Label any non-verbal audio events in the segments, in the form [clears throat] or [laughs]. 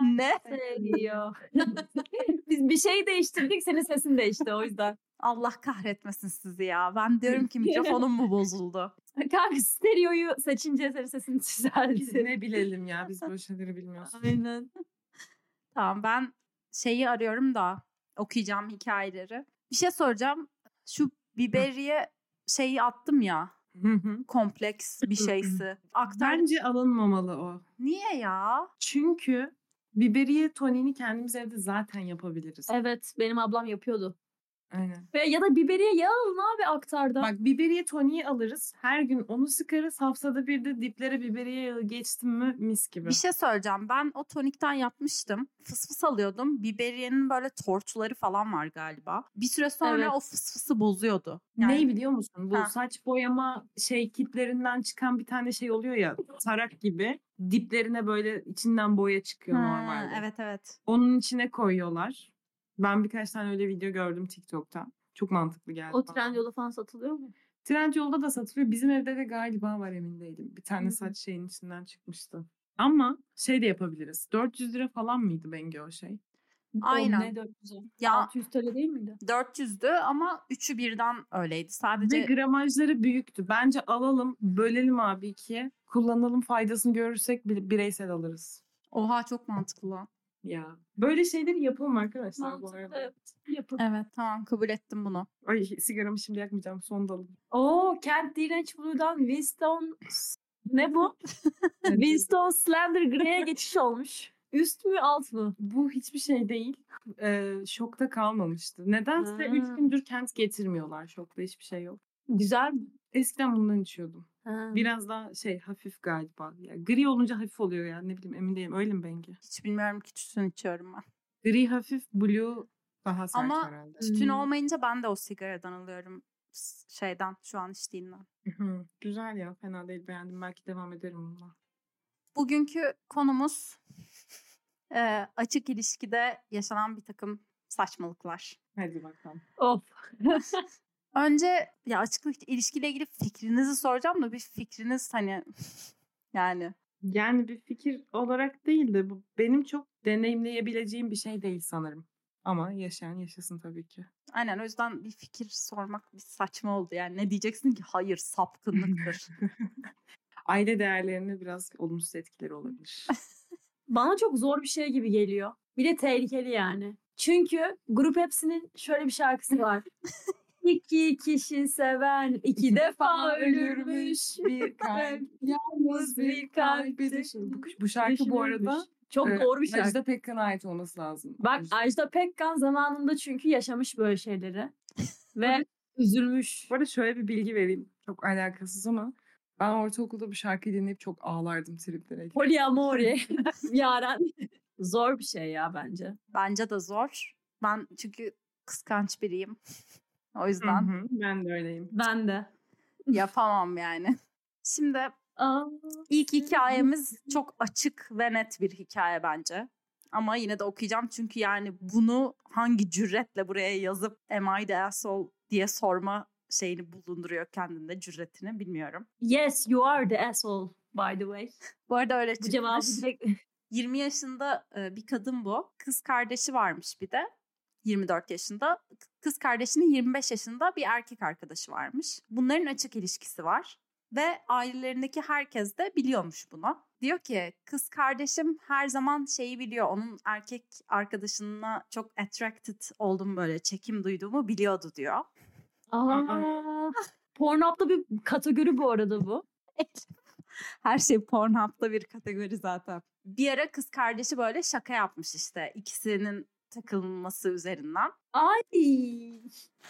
ne? Seviyor. [laughs] Biz bir şey değiştirdik senin sesin değişti o yüzden. Allah kahretmesin sizi ya. Ben diyorum ki mikrofonum mu bozuldu? [laughs] Kanka stereoyu seçince senin sesin Biz düzeldi. ne bilelim ya biz böyle şeyleri bilmiyoruz. Aynen. Tamam ben şeyi arıyorum da okuyacağım hikayeleri. Bir şey soracağım. Şu biberiye şeyi attım ya. Hı hı. Kompleks bir şeysi. Aktar. Bence alınmamalı o. Niye ya? Çünkü biberiye tonini kendimiz evde zaten yapabiliriz. Evet benim ablam yapıyordu. Aynen. Ve ya da biberiye yağ alın abi aktarda. Bak biberiye toniği alırız. Her gün onu sıkarız. Haftada bir de diplere biberiye yağı geçtim mi mis gibi. Bir şey söyleyeceğim. Ben o tonikten yapmıştım. Fıs fıs alıyordum. Biberiyenin böyle tortuları falan var galiba. Bir süre sonra Evet. o fıs fısı bozuyordu. Neyi biliyor musun? Bu Ha. saç boyama şey kitlerinden çıkan bir tane şey oluyor ya tarak gibi. Diplerine böyle içinden boya çıkıyor Ha, normalde. Evet evet. Onun içine koyuyorlar. Ben birkaç tane öyle video gördüm TikTok'ta. Çok mantıklı geldi. o bana. Trendyol'da falan satılıyor mu? Trendyol'da da satılıyor. Bizim evde de galiba var emin değilim. Bir tane Hı. saç şeyin içinden çıkmıştı. Ama şey de yapabiliriz. 400 lira falan mıydı Bengi o şey? Aynen. O ne 400 Ya- 600 TL değil miydi? 400'dü ama üçü birden öyleydi. Ve Sadece gramajları büyüktü. Bence alalım, bölelim abi ikiye. Kullanalım faydasını görürsek bir- bireysel alırız. oha çok mantıklı. lan. Ya. Böyle şeyleri yapalım arkadaşlar bu arada. evet. Yapın. Evet tamam kabul ettim bunu. Ay sigaramı şimdi yakmayacağım. Son dalım. Oo Kent Direnç Blue'dan Winston ne bu? [laughs] Winston Slender Grey'e geçiş olmuş. Üst mü alt mı? Bu hiçbir şey değil. Ee, şokta kalmamıştı. Nedense Ha. 3 gündür Kent getirmiyorlar. Şokta hiçbir şey yok. Güzel mi? Eskiden bundan içiyordum. Ha. Biraz daha şey hafif galiba. Ya, gri olunca hafif oluyor ya. Ne bileyim emin değilim. Öyle mi Bengi? Hiç bilmiyorum ki tütün içiyorum ben. Gri hafif, blue daha sert Ama herhalde. Tütün Hmm. olmayınca ben de o sigaradan alıyorum. Şeyden şu an içtiğimden. Güzel ya. Fena değil. Beğendim. Belki devam ederim bununla. Bugünkü konumuz e, açık ilişkide yaşanan bir takım saçmalıklar. Hadi bakalım. Of. [laughs] Önce ya açık ilişkiyle ilgili fikrinizi soracağım da bir fikriniz hani [laughs] yani Yani bir fikir olarak değil de bu benim çok deneyimleyebileceğim bir şey değil sanırım. Ama yaşayan yaşasın tabii ki. aynen o yüzden bir fikir sormak bir saçma oldu. Yani ne diyeceksin ki hayır sapkınlıktır. [laughs] Aile değerlerine biraz olumsuz etkileri olabilir. [laughs] Bana çok zor bir şey gibi geliyor. Bir de tehlikeli yani. Çünkü Grup Hepsi'nin şöyle bir şarkısı var. İki kişi seven iki defa ölürmüş. [laughs] bir kalp yalnız bir kalp bir düşün. Bu, bu şarkı bu arada Düşünülmüş. çok e, doğru bir şarkı. Ajda Pekkan'a ait olması lazım. Bak Ajda Pekkan zamanında çünkü yaşamış böyle şeyleri. [laughs] Ve üzülmüş. Bu arada şöyle bir bilgi vereyim. Çok alakasız ama ben ortaokulda bu şarkıyı dinleyip çok ağlardım triplere. Polyamori. [laughs] Yaren. Zor bir şey ya bence. Bence de zor. Ben çünkü kıskanç biriyim. O Hı yüzden hı, ben de öyleyim. Ben de. yapamam yani. [laughs] Şimdi Aa, ilk hikayemiz çok açık ve net bir hikaye bence. Ama yine de okuyacağım çünkü yani bunu hangi cüretle buraya yazıp am I the asshole diye sorma şeyini bulunduruyor kendinde cüretini bilmiyorum. yes you are the asshole by the way. [laughs] Bu arada öyle Bu çıkmış. cevabı direkt [laughs] 20 yaşında e, bir kadın bu. Kız kardeşi varmış bir de. 24 yaşında. Kız kardeşinin 25 yaşında bir erkek arkadaşı varmış. Bunların açık ilişkisi var. Ve ailelerindeki herkes de biliyormuş bunu. Diyor ki kız kardeşim her zaman şeyi biliyor. Onun erkek arkadaşına çok attracted oldum böyle çekim duyduğumu biliyordu diyor. Aa, [laughs] Pornhub'da bir kategori bu arada bu. [laughs] Her şey Pornhub'da bir kategori zaten. Bir ara kız kardeşi böyle şaka yapmış işte ikisinin takılması üzerinden. Ay.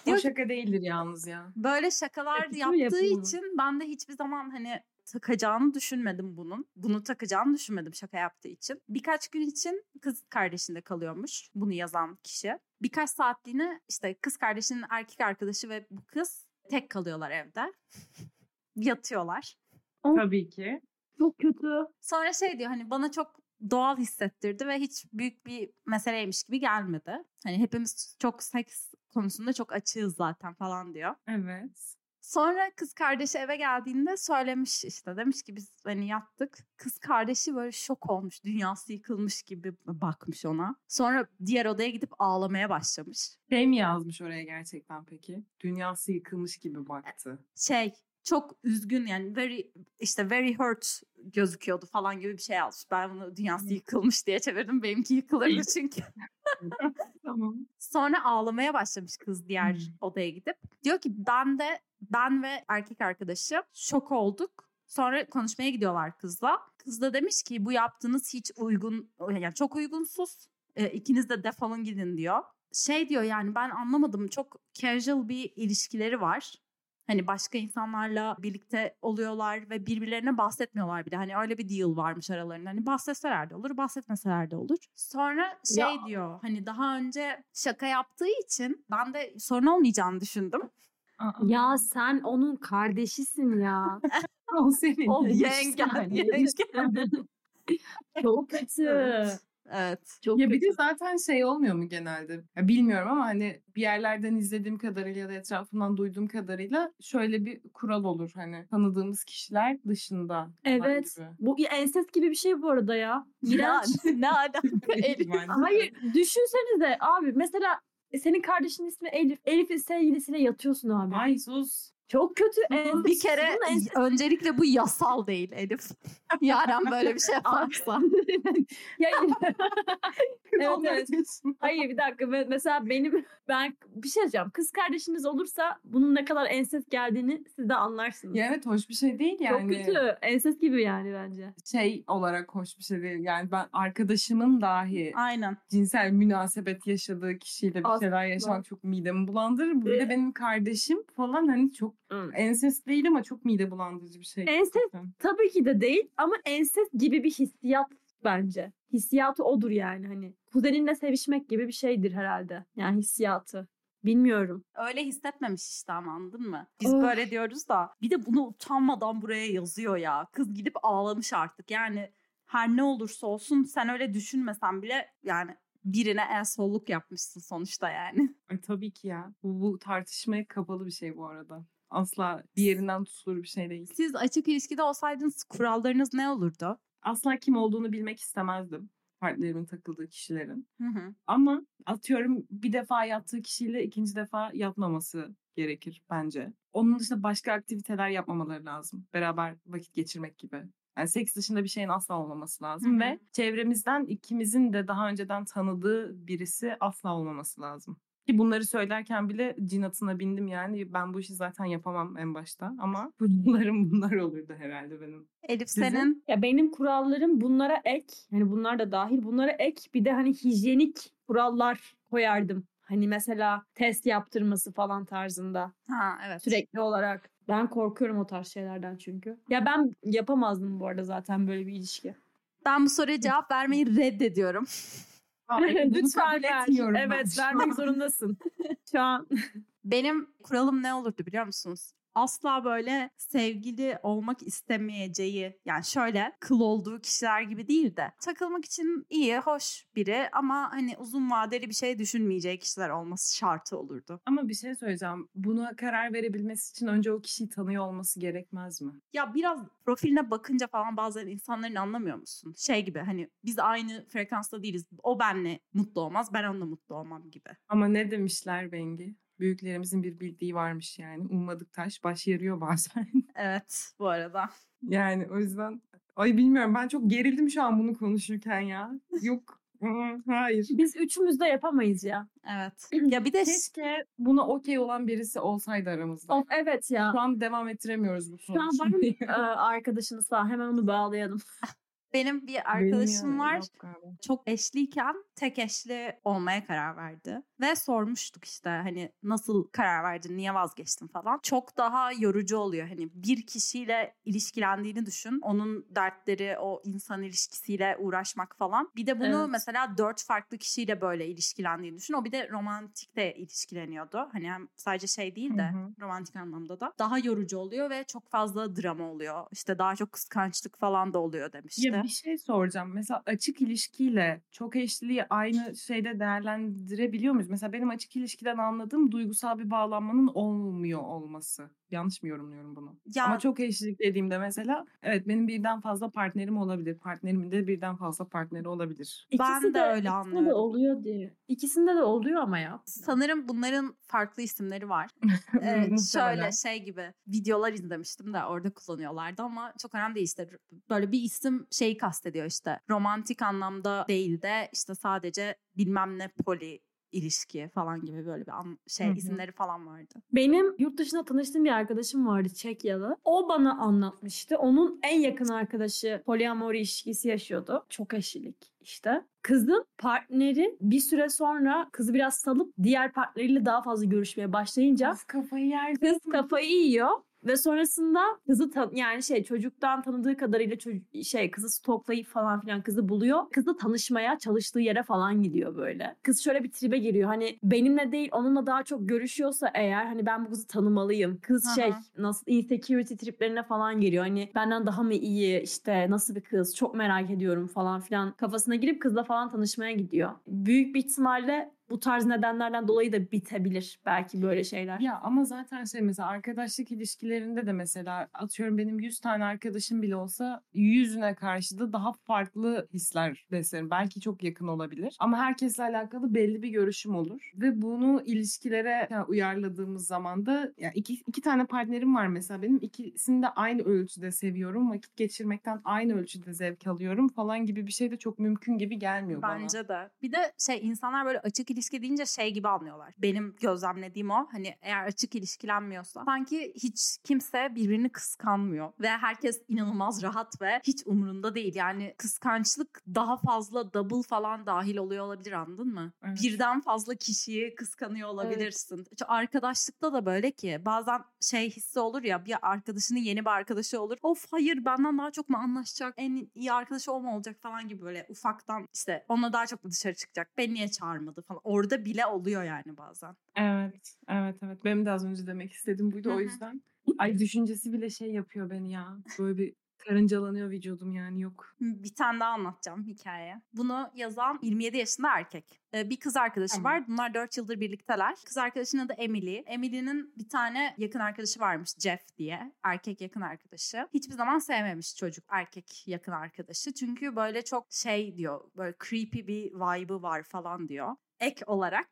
O Diyor ki- şaka değildir yalnız ya. Böyle şakalar mi yaptığı için ben de hiçbir zaman hani takacağını düşünmedim bunun. Bunu takacağını düşünmedim şaka yaptığı için. Birkaç gün için kız kardeşinde kalıyormuş bunu yazan kişi. Birkaç saatliğine işte kız kardeşinin erkek arkadaşı ve bu kız tek kalıyorlar evde. [laughs] Yatıyorlar. Tabii ki. Çok kötü. Sonra şey diyor hani bana çok doğal hissettirdi ve hiç büyük bir meseleymiş gibi gelmedi. Hani hepimiz çok seks konusunda çok açığız zaten falan diyor. Evet. Sonra kız kardeşi eve geldiğinde söylemiş işte demiş ki biz hani yattık. Kız kardeşi böyle şok olmuş dünyası yıkılmış gibi bakmış ona. Sonra diğer odaya gidip ağlamaya başlamış. Şey mi yazmış oraya gerçekten peki? Dünyası yıkılmış gibi baktı. Şey çok üzgün yani very işte very hurt gözüküyordu falan gibi bir şey yazmış. Ben bunu dünyası yıkılmış diye çevirdim. Benimki yıkılırdı çünkü. [laughs] tamam. Sonra ağlamaya başlamış kız diğer Hmm. odaya gidip. Diyor ki ben de ben ve erkek arkadaşım şok olduk. Sonra konuşmaya gidiyorlar kızla. Kız da demiş ki bu yaptığınız hiç uygun yani çok uygunsuz. E, ikiniz de defolun gidin diyor. Şey diyor yani ben anlamadım çok casual bir ilişkileri var. Hani başka insanlarla birlikte oluyorlar ve birbirlerine bahsetmiyorlar bile. Hani öyle bir deal varmış aralarında. Hani bahsetseler de olur, bahsetmeseler de olur. Sonra şey Ya. diyor hani daha önce şaka yaptığı için ben de sorun olmayacağını düşündüm. Ya sen onun kardeşisin ya. [laughs] o senin. O yengen, [laughs] Yani. [laughs] Çok kötü. Evet. Çok Ya bir kötü. de zaten şey olmuyor mu genelde? Ya bilmiyorum ama hani bir yerlerden izlediğim kadarıyla ya da etrafından duyduğum kadarıyla şöyle bir kural olur hani tanıdığımız kişiler dışında. Evet. gibi. Bu ensest gibi bir şey bu arada ya. İğrenç. [laughs] ne, alaka. [laughs] [laughs] Hayır düşünsenize abi mesela senin kardeşinin ismi Elif. Elif'in sevgilisiyle yatıyorsun abi. Ay sus. Çok kötü. ensest. Bir kere öncelikle bu yasal değil Elif. [laughs] Yaren böyle bir şey yaparsa. ya, [laughs] Evet, evet. Hayır bir dakika Me- mesela benim ben bir şey diyeceğim. Kız kardeşiniz olursa bunun ne kadar ensest geldiğini siz de anlarsınız. Ya evet hoş bir şey değil yani. Çok kötü. Ensest gibi yani bence. Şey olarak hoş bir şey değil. Yani ben arkadaşımın dahi Aynen. cinsel münasebet yaşadığı kişiyle bir Asla. şeyler yaşamak çok midemi bulandırır. Ee, de benim kardeşim falan hani çok ensest değil ama çok mide bulandırıcı bir şey. Ensest tabii ki de değil ama ensest gibi bir hissiyat bence. Hissiyatı odur yani hani. Kuzeninle sevişmek gibi bir şeydir herhalde. Yani hissiyatı. Bilmiyorum. Öyle hissetmemiş işte ama anladın mı? Biz Of. böyle diyoruz da bir de bunu utanmadan buraya yazıyor ya. Kız gidip ağlamış artık. Yani her ne olursa olsun sen öyle düşünmesen bile yani birine asshole yapmışsın sonuçta yani. Ay, tabii ki ya. Bu, bu tartışmaya kapalı bir şey bu arada. Asla bir yerinden tutulur bir şey değil. Siz açık ilişkide olsaydınız kurallarınız ne olurdu? Asla kim olduğunu bilmek istemezdim. Partnerimin takıldığı kişilerin. Hı hı. Ama atıyorum bir defa yattığı kişiyle ikinci defa yatmaması gerekir bence. Onun dışında başka aktiviteler yapmamaları lazım. Beraber vakit geçirmek gibi. Yani seks dışında bir şeyin asla olmaması lazım. Hı hı. Ve çevremizden ikimizin de daha önceden tanıdığı birisi asla olmaması lazım. Ki bunları söylerken bile cinatına bindim yani. Ben bu işi zaten yapamam en başta. Ama bunların [laughs] bunlar olurdu herhalde benim. Elif Sizin? senin Ya benim kurallarım bunlara ek. Yani bunlar da dahil. Bunlara ek bir de hani hijyenik kurallar koyardım. Hani mesela test yaptırması falan tarzında. ha evet. Sürekli olarak. Ben korkuyorum o tarz şeylerden çünkü. Ya ben yapamazdım bu arada zaten böyle bir ilişki. Ben bu soruya cevap vermeyi reddediyorum. [laughs] [laughs] Lütfen ver. Evet vermek zorundasın. Şu an. Benim kuralım ne olurdu biliyor musunuz? Asla böyle sevgili olmak istemeyeceği yani şöyle kıl olduğu kişiler gibi değil de takılmak için iyi, hoş biri ama hani uzun vadeli bir şey düşünmeyeceği kişiler olması şartı olurdu. Ama bir şey söyleyeceğim. Buna karar verebilmesi için önce o kişiyi tanıyor olması gerekmez mi? Ya biraz profiline bakınca falan bazen insanların anlamıyor musun? Şey gibi hani biz aynı frekansta değiliz. O benle mutlu olmaz, ben onunla mutlu olmam gibi. Ama ne demişler Bengi? Büyüklerimizin bir bildiği varmış yani. Ummadık taş baş yarıyor bazen. [laughs] Evet bu arada. yani o yüzden ay bilmiyorum ben çok gerildim şu an bunu konuşurken ya. Yok. Hayır. Biz üçümüz de yapamayız ya. Evet. [clears throat] Ya bir de Keşke buna okey olan birisi olsaydı aramızda. Of evet ya. Şu an devam ettiremiyoruz bu Şu an var mı [laughs] e, arkadaşınız falan? Hemen onu bağlayalım. [laughs] benim bir arkadaşım ya, var. çok eşliyken tek eşli olmaya karar verdi. Ve sormuştuk işte hani nasıl karar verdin, niye vazgeçtin falan. Çok daha yorucu oluyor. Hani bir kişiyle ilişkilendiğini düşün. Onun dertleri, o insan ilişkisiyle uğraşmak falan. Bir de bunu Evet. mesela dört farklı kişiyle böyle ilişkilendiğini düşün. O bir de romantik de ilişkileniyordu. Hani hem sadece şey değil de Hı hı. romantik anlamda da. Daha yorucu oluyor ve çok fazla drama oluyor. İşte daha çok kıskançlık falan da oluyor demişti. Ya. Bir şey soracağım. Mesela açık ilişkiyle çok eşliliği aynı şeyde değerlendirebiliyor muyuz? Mesela benim açık ilişkiden anladığım duygusal bir bağlanmanın olmuyor olması. Yanlış mı yorumluyorum bunu? Ya Ama çok eşlilik dediğimde mesela evet benim birden fazla partnerim olabilir. Partnerimin de birden fazla partneri olabilir. Ben de öyle ikisinde anlıyorum. de oluyor diye. İkisinde de oluyor ama ya. sanırım bunların farklı isimleri var. [laughs] Ee, şöyle şey gibi videolar izlemiştim de orada kullanıyorlardı ama çok önemli değil işte böyle bir isim şeyi kastediyor işte romantik anlamda değil de işte sadece bilmem ne poli ilişki falan gibi böyle bir an- şey Hı hı. isimleri falan vardı. Benim yurt dışında tanıştığım bir arkadaşım vardı Çekyalı. O bana anlatmıştı. Onun en yakın arkadaşı poliamori ilişkisi yaşıyordu. Çok eşlilik işte. Kızın partneri bir süre sonra kızı biraz salıp diğer partneriyle daha fazla görüşmeye başlayınca Kız kafayı yer. kız kafayı yiyor ve sonrasında kızı tan- yani şey çocuktan tanıdığı kadarıyla şey kızı stoklayıp falan filan kızı buluyor. Kızla tanışmaya çalıştığı yere falan gidiyor böyle. Kız şöyle bir tribe giriyor. Hani benimle değil onunla daha çok görüşüyorsa eğer hani ben bu kızı tanımalıyım. Kız Aha. şey nasıl insecurity triplerine falan giriyor. Hani benden daha mı iyi işte nasıl bir kız çok merak ediyorum falan filan kafasına girip kızla falan tanışmaya gidiyor. Büyük bir ihtimalle bu tarz nedenlerden dolayı da bitebilir belki böyle şeyler. Ya ama zaten şey mesela arkadaşlık ilişkilerinde de mesela atıyorum benim 100 tane arkadaşım bile olsa yüzüne karşı da daha farklı hisler beslerim. Belki çok yakın olabilir ama herkesle alakalı belli bir görüşüm olur. Ve bunu ilişkilere yani uyarladığımız zaman da ya iki, iki tane partnerim var mesela benim ikisini de aynı ölçüde seviyorum. Vakit geçirmekten aynı ölçüde zevk alıyorum falan gibi bir şey de çok mümkün gibi gelmiyor bana. Bence de. Bir de şey insanlar böyle açık ilişki deyince şey gibi anlıyorlar. Benim gözlemlediğim o. Hani eğer açık ilişkilenmiyorsa sanki hiç kimse birbirini kıskanmıyor ve herkes inanılmaz rahat ve hiç umurunda değil. Yani kıskançlık daha fazla double falan dahil oluyor olabilir anladın mı? Evet. Birden fazla kişiyi kıskanıyor olabilirsin. Çünkü arkadaşlıkta da böyle ki bazen şey hissi olur ya bir arkadaşının yeni bir arkadaşı olur. Of hayır benden daha çok mu anlaşacak? En iyi arkadaşı o mu olacak falan gibi böyle ufaktan işte onunla daha çok mu dışarı çıkacak? Beni niye çağırmadı falan. Orada bile oluyor yani bazen. Evet, evet, evet. Benim de az önce demek istediğim buydu o yüzden. Ay düşüncesi bile şey yapıyor beni ya. Böyle bir karıncalanıyor vücudum yani yok. Bir tane daha anlatacağım hikaye. Bunu yazan 27 yaşında erkek. Ee, Bir kız arkadaşı Tamam. var. Bunlar 4 yıldır birlikteler. Kız arkadaşının adı Emily. Emily'nin bir tane yakın arkadaşı varmış Jeff diye. Erkek yakın arkadaşı. Hiçbir zaman sevmemiş çocuk erkek yakın arkadaşı. Çünkü böyle çok şey diyor. Böyle creepy bir vibe'ı var falan diyor. Ek olarak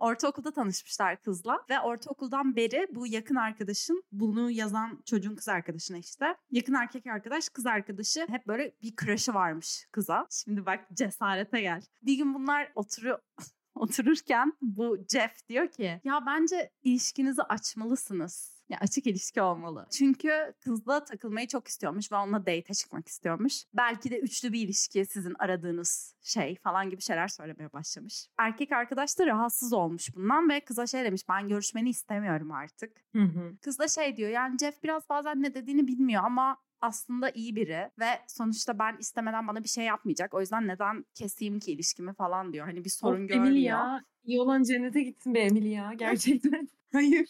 Ortaokulda tanışmışlar kızla ve ortaokuldan beri bu yakın arkadaşın bunu yazan çocuğun kız arkadaşına işte yakın erkek arkadaş kız arkadaşı hep böyle bir crush'ı varmış kıza. Şimdi bak cesarete gel. Bir gün bunlar oturuyor [laughs] otururken bu Jeff diyor ki ya bence ilişkinizi açmalısınız. Ya açık ilişki olmalı. Çünkü kızla takılmayı çok istiyormuş ve onunla date'e çıkmak istiyormuş. Belki de üçlü bir ilişki sizin aradığınız şey falan gibi şeyler söylemeye başlamış. Erkek arkadaş da rahatsız olmuş bundan ve kıza şey demiş ben görüşmeni istemiyorum artık. Hı hı. Kız da şey diyor yani Jeff biraz bazen ne dediğini bilmiyor ama aslında iyi biri ve sonuçta ben istemeden bana bir şey yapmayacak. O yüzden neden keseyim ki ilişkimi falan diyor. Hani bir sorun Of, görmüyor. Emily ya. İyi olan cennete gitsin be Emily ya. Gerçekten. [laughs] Hayır.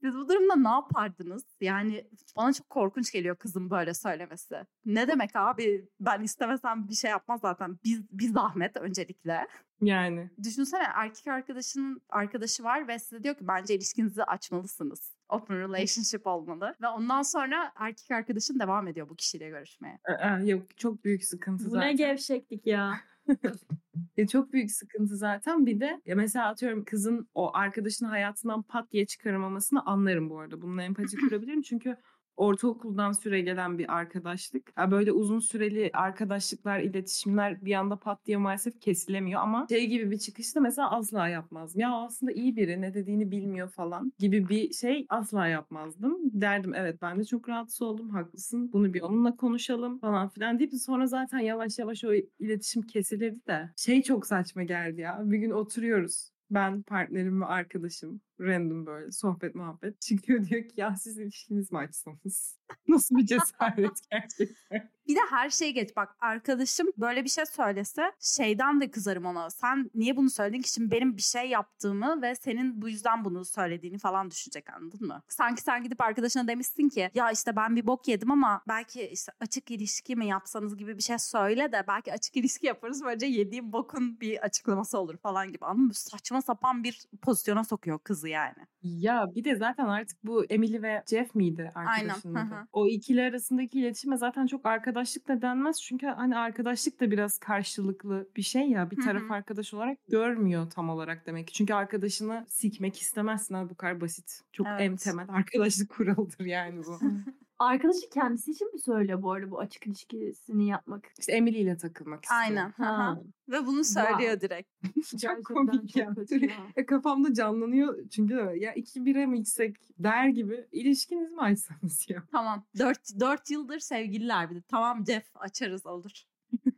Siz bu durumda ne yapardınız? Yani bana çok korkunç geliyor kızın böyle söylemesi. Ne demek abi? Ben istemesem bir şey yapmaz zaten. Biz bir zahmet öncelikle. Yani. Düşünsene erkek arkadaşının arkadaşı var ve size diyor ki bence ilişkinizi açmalısınız. Open relationship olmalı. Ve ondan sonra erkek arkadaşın devam ediyor bu kişiyle görüşmeye. Aa, yok çok büyük sıkıntı Bu zaten. ne gevşeklik ya. [laughs] Ya çok büyük sıkıntı zaten. Bir de ya mesela atıyorum kızın o arkadaşını hayatından pat diye çıkaramamasını anlarım bu arada. Bununla empati [laughs] kurabilirim çünkü ortaokuldan süre gelen bir arkadaşlık. Ya böyle uzun süreli arkadaşlıklar, iletişimler bir anda pat diye maalesef kesilemiyor ama şey gibi bir çıkışta mesela asla yapmazdım. Ya aslında iyi biri ne dediğini bilmiyor falan gibi bir şey asla yapmazdım. Derdim evet ben de çok rahatsız oldum haklısın bunu bir onunla konuşalım falan filan deyip sonra zaten yavaş yavaş o iletişim kesilirdi de şey çok saçma geldi ya bir gün oturuyoruz ben partnerim ve arkadaşım Random böyle sohbet muhabbet. [laughs] Çıkıyor diyor ki ya siz ilişkiniz mi açsanız? [laughs] Nasıl bir cesaret [laughs] gerçekten. Bir de her şey geç. Bak arkadaşım böyle bir şey söylese şeyden de kızarım ona. Sen niye bunu söyledin ki şimdi benim bir şey yaptığımı ve senin bu yüzden bunu söylediğini falan düşünecek anladın mı? Sanki sen gidip arkadaşına demişsin ki ya işte ben bir bok yedim ama belki işte açık ilişki mi yapsanız gibi bir şey söyle de belki açık ilişki yaparız. Böylece yediğim bokun bir açıklaması olur falan gibi anladın mı? Saçma sapan bir pozisyona sokuyor kızı yani. Ya bir de zaten artık bu Emily ve Jeff miydi arkadaşının Aynen, adı? O ikili arasındaki iletişime zaten çok arkadaşlık da denmez. Çünkü hani arkadaşlık da biraz karşılıklı bir şey ya. Bir taraf arkadaş olarak görmüyor tam olarak demek ki. Çünkü arkadaşını sikmek istemezsin abi bu kadar basit. Çok en Evet. temel [laughs] arkadaşlık kuralıdır yani bu. [laughs] Arkadaşı kendisi için mi söylüyor bu arada bu açık ilişkisini yapmak? işte Emily ile takılmak istiyor. Aynen. hı. Ha. Ve bunu söylüyor direkt. [laughs] [laughs] Çok Gerçekten komik ya. çok kötü ya. Kafamda canlanıyor çünkü ya iki bire mi içsek der gibi ilişkinizi mi açsanız ya? Tamam. Dört, dört yıldır sevgililer bir de. Tamam Jeff açarız olur.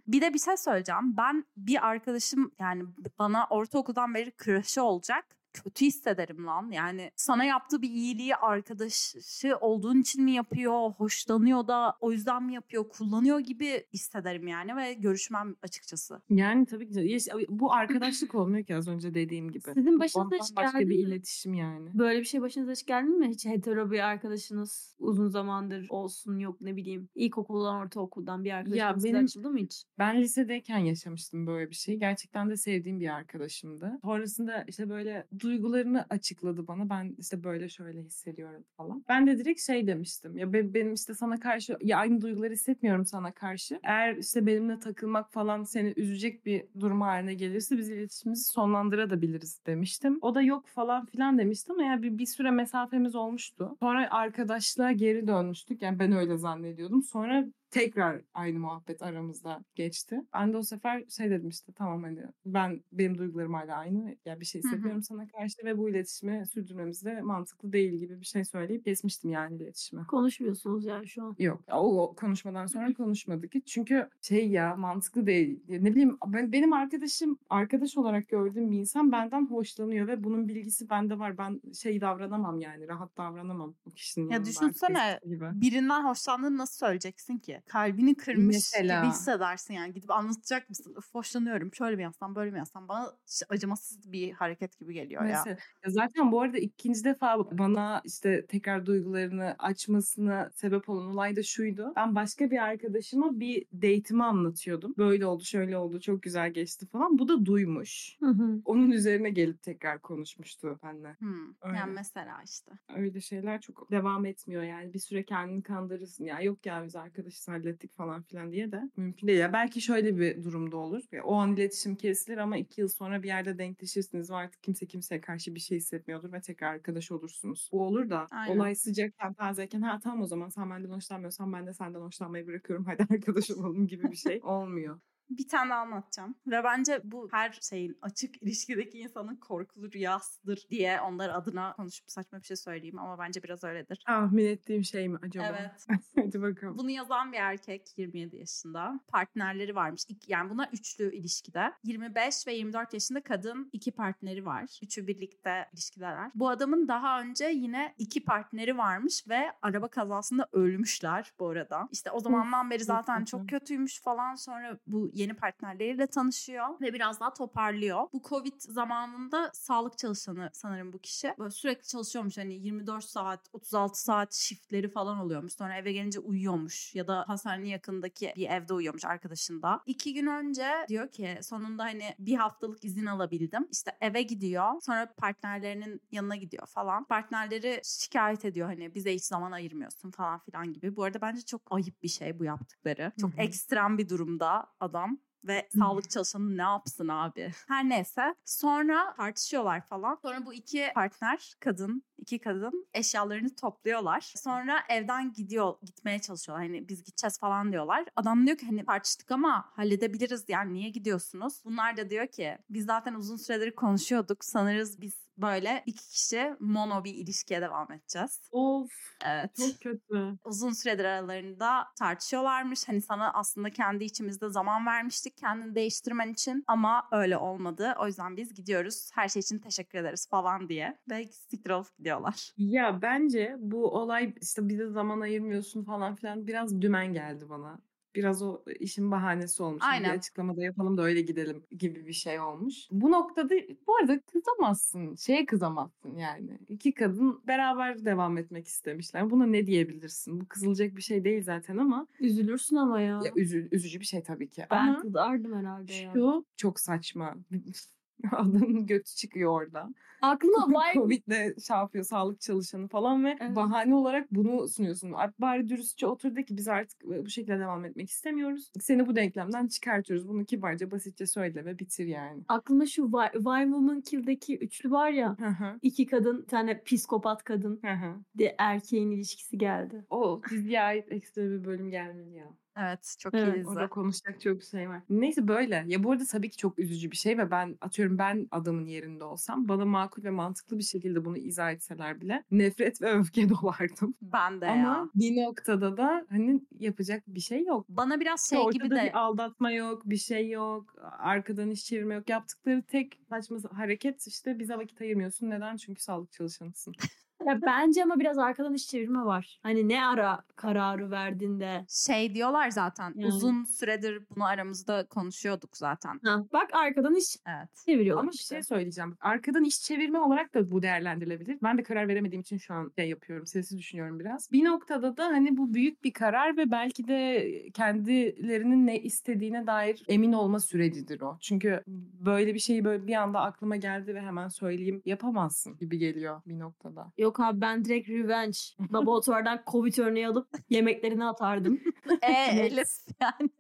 bir de bir şey söyleyeceğim. Ben bir arkadaşım yani bana ortaokuldan beri crush'ı olacak. Kötü hissederim lan. Yani sana yaptığı bir iyiliği arkadaşı olduğun için mi yapıyor, hoşlanıyor da o yüzden mi yapıyor, kullanıyor gibi hissederim yani ve görüşmem açıkçası. Yani tabii ki ya- bu arkadaşlık [laughs] olmuyor ki az önce dediğim gibi. Sizin başınıza hiç Başka geldi bir mi? iletişim yani. Böyle bir şey başınıza hiç geldi mi? Hiç hetero bir arkadaşınız uzun zamandır olsun yok ne bileyim. İlkokuldan ortaokuldan bir arkadaşınız size benim- açıldı mı hiç? Ben lisedeyken yaşamıştım böyle bir şey. Gerçekten de sevdiğim bir arkadaşımdı. Sonrasında işte böyle duygularını açıkladı bana. Ben işte böyle şöyle hissediyorum falan. Ben de direkt şey demiştim. Ya be- benim işte sana karşı ya aynı duyguları hissetmiyorum sana karşı. Eğer işte benimle takılmak falan seni üzecek bir durum haline gelirse biz iletişimimizi sonlandırabiliriz demiştim. O da yok falan filan demişti ama ya bir, bir süre mesafemiz olmuştu. Sonra arkadaşlığa geri dönmüştük. Yani ben öyle zannediyordum. Sonra tekrar aynı muhabbet aramızda geçti. Ben de o sefer şey dedim işte tamam hani ben benim duygularım hala aynı. Ya bir şey hissediyorum sana karşı ve bu iletişimi sürdürmemiz de mantıklı değil gibi bir şey söyleyip kesmiştim yani iletişimi. Konuşmuyorsunuz yani şu an. Yok. O, o konuşmadan sonra konuşmadık hiç. Çünkü şey ya mantıklı değil. Ya ne bileyim ben, benim arkadaşım arkadaş olarak gördüğüm bir insan benden hoşlanıyor ve bunun bilgisi bende var. Ben şey davranamam yani rahat davranamam o kişinin Ya düşünsene. Birinden hoşlandığını nasıl söyleyeceksin ki? Kalbini kırmış Mesela. gibi hissedersin yani. Gidip anlatacak mısın? Öf hoşlanıyorum. Şöyle mi yapsam böyle mi yapsam? Bana acımasız bir hareket gibi geliyor ya. Mesela, ya zaten bu arada ikinci defa bana işte tekrar duygularını açmasına sebep olan olay da şuydu. Ben başka bir arkadaşıma bir date'imi anlatıyordum. Böyle oldu, şöyle oldu, çok güzel geçti falan. Bu da duymuş. Hı hı. Onun üzerine gelip tekrar konuşmuştu benimle. Hmm. Öyle. Yani mesela işte. Öyle şeyler çok devam etmiyor yani. Bir süre kendini kandırırsın. Ya yok ya biz arkadaşız hallettik falan filan diye de mümkün değil. Ya belki şöyle bir durumda olur. Ya o an iletişim kesilir ama iki yıl sonra bir yerde denkleşirsiniz ve artık kimse kimseye karşı bir şey hissetmiyordur ve tekrar arkadaş olursunuz. Bu olur da Aynen. olay sıcakken tazeyken ha tamam o zaman sen benden hoşlanmıyorsan ben de senden hoşlanmayı bırakıyorum. Hadi arkadaş olalım gibi bir şey [laughs] olmuyor. Bir tane daha anlatacağım. Ve bence bu her şeyin açık [laughs] ilişkideki insanın korkulu rüyasıdır diye onlar adına konuşup saçma bir şey söyleyeyim ama bence biraz öyledir. Tahmin ettiğim şey mi acaba? Evet. [laughs] Hadi bakalım. Bunu yazan bir erkek 27 yaşında. Partnerleri varmış. Yani buna üçlü ilişkide. 25 ve 24 yaşında kadın iki partneri var. Üçü birlikte ilişkideler. Bu adamın daha önce yine iki partneri varmış ve araba kazasında ölmüşler bu arada. İşte o zamandan beri zaten çok kötüymüş falan. Sonra bu yeni partnerleriyle tanışıyor ve biraz daha toparlıyor. Bu Covid zamanında sağlık çalışanı sanırım bu kişi. Böyle sürekli çalışıyormuş hani 24 saat, 36 saat shiftleri falan oluyormuş. Sonra eve gelince uyuyormuş ya da hastanenin yakındaki bir evde uyuyormuş arkadaşında. İki gün önce diyor ki sonunda hani bir haftalık izin alabildim. İşte eve gidiyor. Sonra partnerlerinin yanına gidiyor falan. Partnerleri şikayet ediyor hani bize hiç zaman ayırmıyorsun falan filan gibi. Bu arada bence çok ayıp bir şey bu yaptıkları. Çok ekstrem bir durumda adam ve sağlık çalışanı ne yapsın abi? Her neyse. Sonra tartışıyorlar falan. Sonra bu iki partner, kadın, iki kadın eşyalarını topluyorlar. Sonra evden gidiyor, gitmeye çalışıyorlar. Hani biz gideceğiz falan diyorlar. Adam diyor ki hani tartıştık ama halledebiliriz yani niye gidiyorsunuz? Bunlar da diyor ki biz zaten uzun süredir konuşuyorduk. Sanırız biz böyle iki kişi mono bir ilişkiye devam edeceğiz. Of Evet. çok kötü. Uzun süredir aralarında tartışıyorlarmış. Hani sana aslında kendi içimizde zaman vermiştik kendini değiştirmen için ama öyle olmadı. O yüzden biz gidiyoruz. Her şey için teşekkür ederiz falan diye. Ve siktir olup gidiyorlar. Ya bence bu olay işte bize zaman ayırmıyorsun falan filan biraz dümen geldi bana. Biraz o işin bahanesi olmuş. Aynen. Bir açıklamada yapalım da öyle gidelim gibi bir şey olmuş. Bu noktada bu arada kızamazsın. Şeye kızamazsın yani. İki kadın beraber devam etmek istemişler. Buna ne diyebilirsin? Bu kızılacak bir şey değil zaten ama Üzülürsün ama ya. ya üzü- üzücü bir şey tabii ki. ben ama kızardım herhalde ya. şu çok saçma. [laughs] Adamın götü çıkıyor orada. Aklıma vay Covid'le şey yapıyor sağlık çalışanı falan ve Evet. bahane olarak bunu sunuyorsun. Bari dürüstçe otur de ki biz artık bu şekilde devam etmek istemiyoruz. Seni bu denklemden çıkartıyoruz. Bunu kibarca basitçe söyle ve bitir yani. aklıma şu Why, Why Woman Kill'deki üçlü var ya. Hı hı. iki kadın, bir tane psikopat kadın Hı hı. de erkeğin ilişkisi geldi. o diziye ait ekstra bir bölüm gelmeli ya. Evet çok Evet, iyi dizi. Orada konuşacak çok şey var. Neyse böyle. Ya bu arada tabii ki çok üzücü bir şey ve ben atıyorum ben adamın yerinde olsam bana makul ve mantıklı bir şekilde bunu izah etseler bile nefret ve [laughs] öfke dolardım. Ben de ya. Ama bir noktada da hani yapacak bir şey yok. Bana biraz şey ortada gibi de bir aldatma yok, bir şey yok. Arkadan iş çevirme yok. Yaptıkları tek saçma hareket işte bize vakit ayırmıyorsun. Neden? Çünkü sağlık çalışanısın. Ya bence ama biraz arkadan iş çevirme var. Hani ne ara kararı verdiğinde. şey diyorlar zaten. Yani. Uzun süredir bunu aramızda konuşuyorduk zaten. Ha, bak arkadan iş Evet. çeviriyorlar Ama bir işte. şey söyleyeceğim. Arkadan iş çevirme olarak da bu değerlendirilebilir. Ben de karar veremediğim için şu an şey yapıyorum. Sessiz düşünüyorum biraz. Bir noktada da hani bu büyük bir karar ve belki de kendilerinin ne istediğine dair emin olma sürecidir o. Çünkü böyle bir şeyi böyle bir anda aklıma geldi ve hemen söyleyeyim yapamazsın gibi geliyor bir noktada. Yok abi ben direkt revenge. Laboratuvardan Covid örneği alıp yemeklerini atardım. [laughs] E. Elif yani.